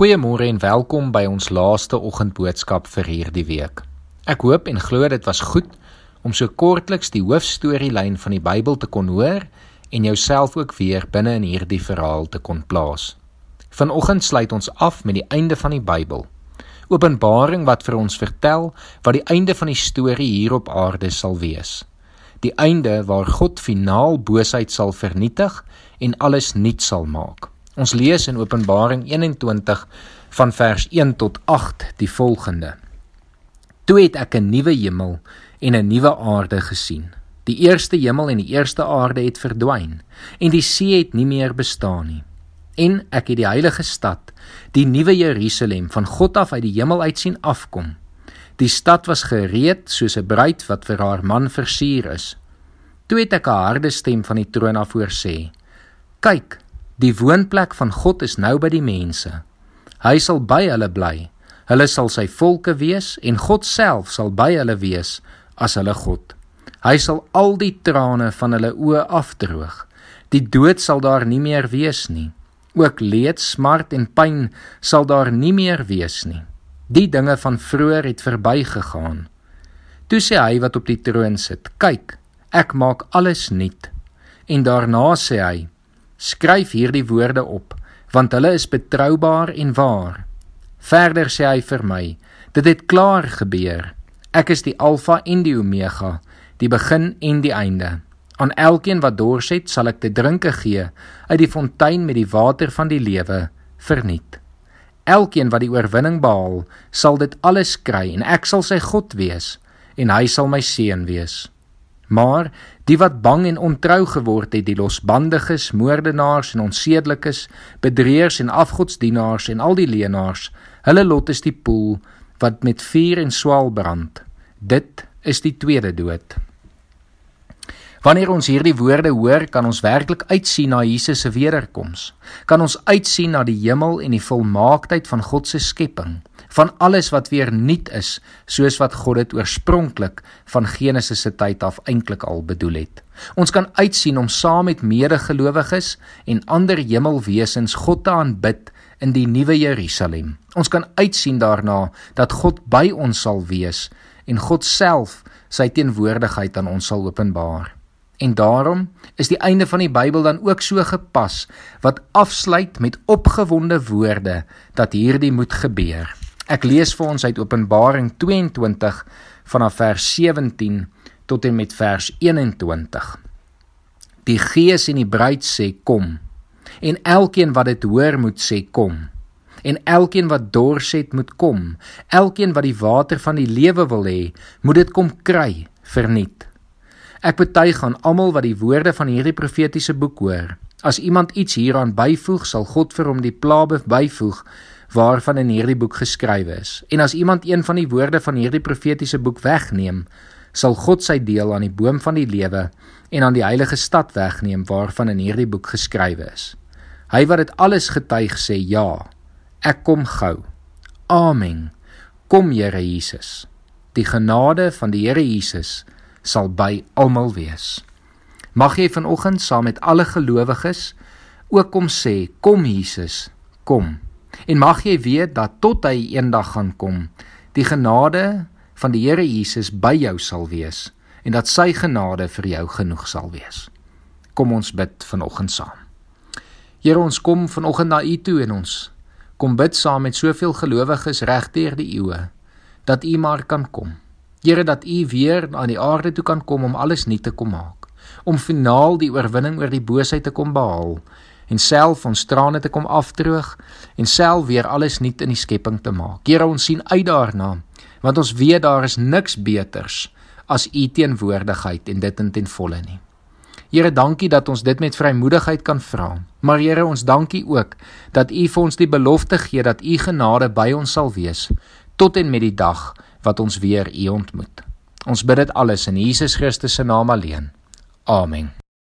Goeiemôre en welkom by ons laaste oggendboodskap vir hierdie week. Ek hoop en glo dit was goed om so kortliks die hoofstorielyn van die Bybel te kon hoor en jouself ook weer binne in hierdie verhaal te kon plaas. Vanoggend sluit ons af met die einde van die Bybel. Openbaring wat vir ons vertel wat die einde van die storie hier op aarde sal wees. Die einde waar God finaal boosheid sal vernietig en alles nuut sal maak. Ons lees in Openbaring 21 van vers 1 tot 8 die volgende: Toe het ek 'n nuwe hemel en 'n nuwe aarde gesien. Die eerste hemel en die eerste aarde het verdwyn en die see het nie meer bestaan nie. En ek het die heilige stad, die nuwe Jerusalem van God af uit die hemel uit sien afkom. Die stad was gereed soos 'n bruid wat vir haar man versier is. Toe het ek 'n harde stem van die troon af hoor sê: Kyk, Die woonplek van God is nou by die mense. Hy sal by hulle bly. Hulle sal sy volke wees en God self sal by hulle wees as hulle God. Hy sal al die trane van hulle oë afdroog. Die dood sal daar nie meer wees nie. Ook leed, smart en pyn sal daar nie meer wees nie. Die dinge van vroeër het verbygegaan. Toe sê hy wat op die troon sit: "Kyk, ek maak alles nuut." En daarna sê hy: Skryf hierdie woorde op, want hulle is betroubaar en waar. Verder sê hy vir my: Dit het klaar gebeur. Ek is die Alfa en die Omega, die begin en die einde. Aan elkeen wat dors het, sal ek te drinke gee uit die fontein met die water van die lewe verniet. Elkeen wat die oorwinning behaal, sal dit alles kry en ek sal sy God wees en hy sal my seun wees. Maar die wat bang en ontrou geword het, die losbandiges, moordenaars en onsedelikes, bedrieërs en afgodsdienaars en al die leenaars, hulle lot is die poel wat met vuur en swaal brand. Dit is die tweede dood. Wanneer ons hierdie woorde hoor, kan ons werklik uitsien na Jesus se wederkoms. Kan ons uitsien na die hemel en die volmaaktheid van God se skepping van alles wat weer nuut is soos wat God dit oorspronklik van Genesis se tyd af eintlik al bedoel het. Ons kan uitsien om saam met medegelowiges en ander hemelwesens God te aanbid in die nuwe Jerusalem. Ons kan uitsien daarna dat God by ons sal wees en God self sy teenwoordigheid aan ons sal openbaar. En daarom is die einde van die Bybel dan ook so gepas wat afsluit met opgewonde woorde dat hierdie moet gebeur. Ek lees vir ons uit Openbaring 22 vanaf vers 17 tot en met vers 21. Die Gees en die bruid sê kom. En elkeen wat dit hoor moet sê kom. En elkeen wat dors het moet kom. Elkeen wat die water van die lewe wil hê, moet dit kom kry verniet. Ek betuig aan almal wat die woorde van hierdie profetiese boek hoor. As iemand iets hieraan byvoeg, sal God vir hom die plaae byvoeg waarvan in hierdie boek geskrywe is. En as iemand een van die woorde van hierdie profetiese boek wegneem, sal God sy deel aan die boom van die lewe en aan die heilige stad wegneem waarvan in hierdie boek geskrywe is. Hy wat dit alles getuig sê ja, ek kom gou. Amen. Kom Here Jesus. Die genade van die Here Jesus sal by almal wees. Mag jy vanoggend saam met alle gelowiges ook kom sê, kom Jesus, kom. En mag jy weet dat tot hy eendag gaan kom, die genade van die Here Jesus by jou sal wees en dat sy genade vir jou genoeg sal wees. Kom ons bid vanoggend saam. Here ons kom vanoggend na U toe en ons kom bid saam met soveel gelowiges regdeur die eeue dat U maar kan kom. Here dat U weer aan die aarde toe kan kom om alles nuut te kom maak, om finaal die oorwinning oor die boosheid te kom behaal en self ons trane te kom afdroog en self weer alles nuut in die skepping te maak. Here, ons sien uit daarna, want ons weet daar is niks beters as u teenwoordigheid en dit in ten volle nie. Here, dankie dat ons dit met vrymoedigheid kan vra. Maar Here, ons dankie ook dat u vir ons die belofte gee dat u genade by ons sal wees tot en met die dag wat ons weer u ontmoet. Ons bid dit alles in Jesus Christus se naam alleen. Amen.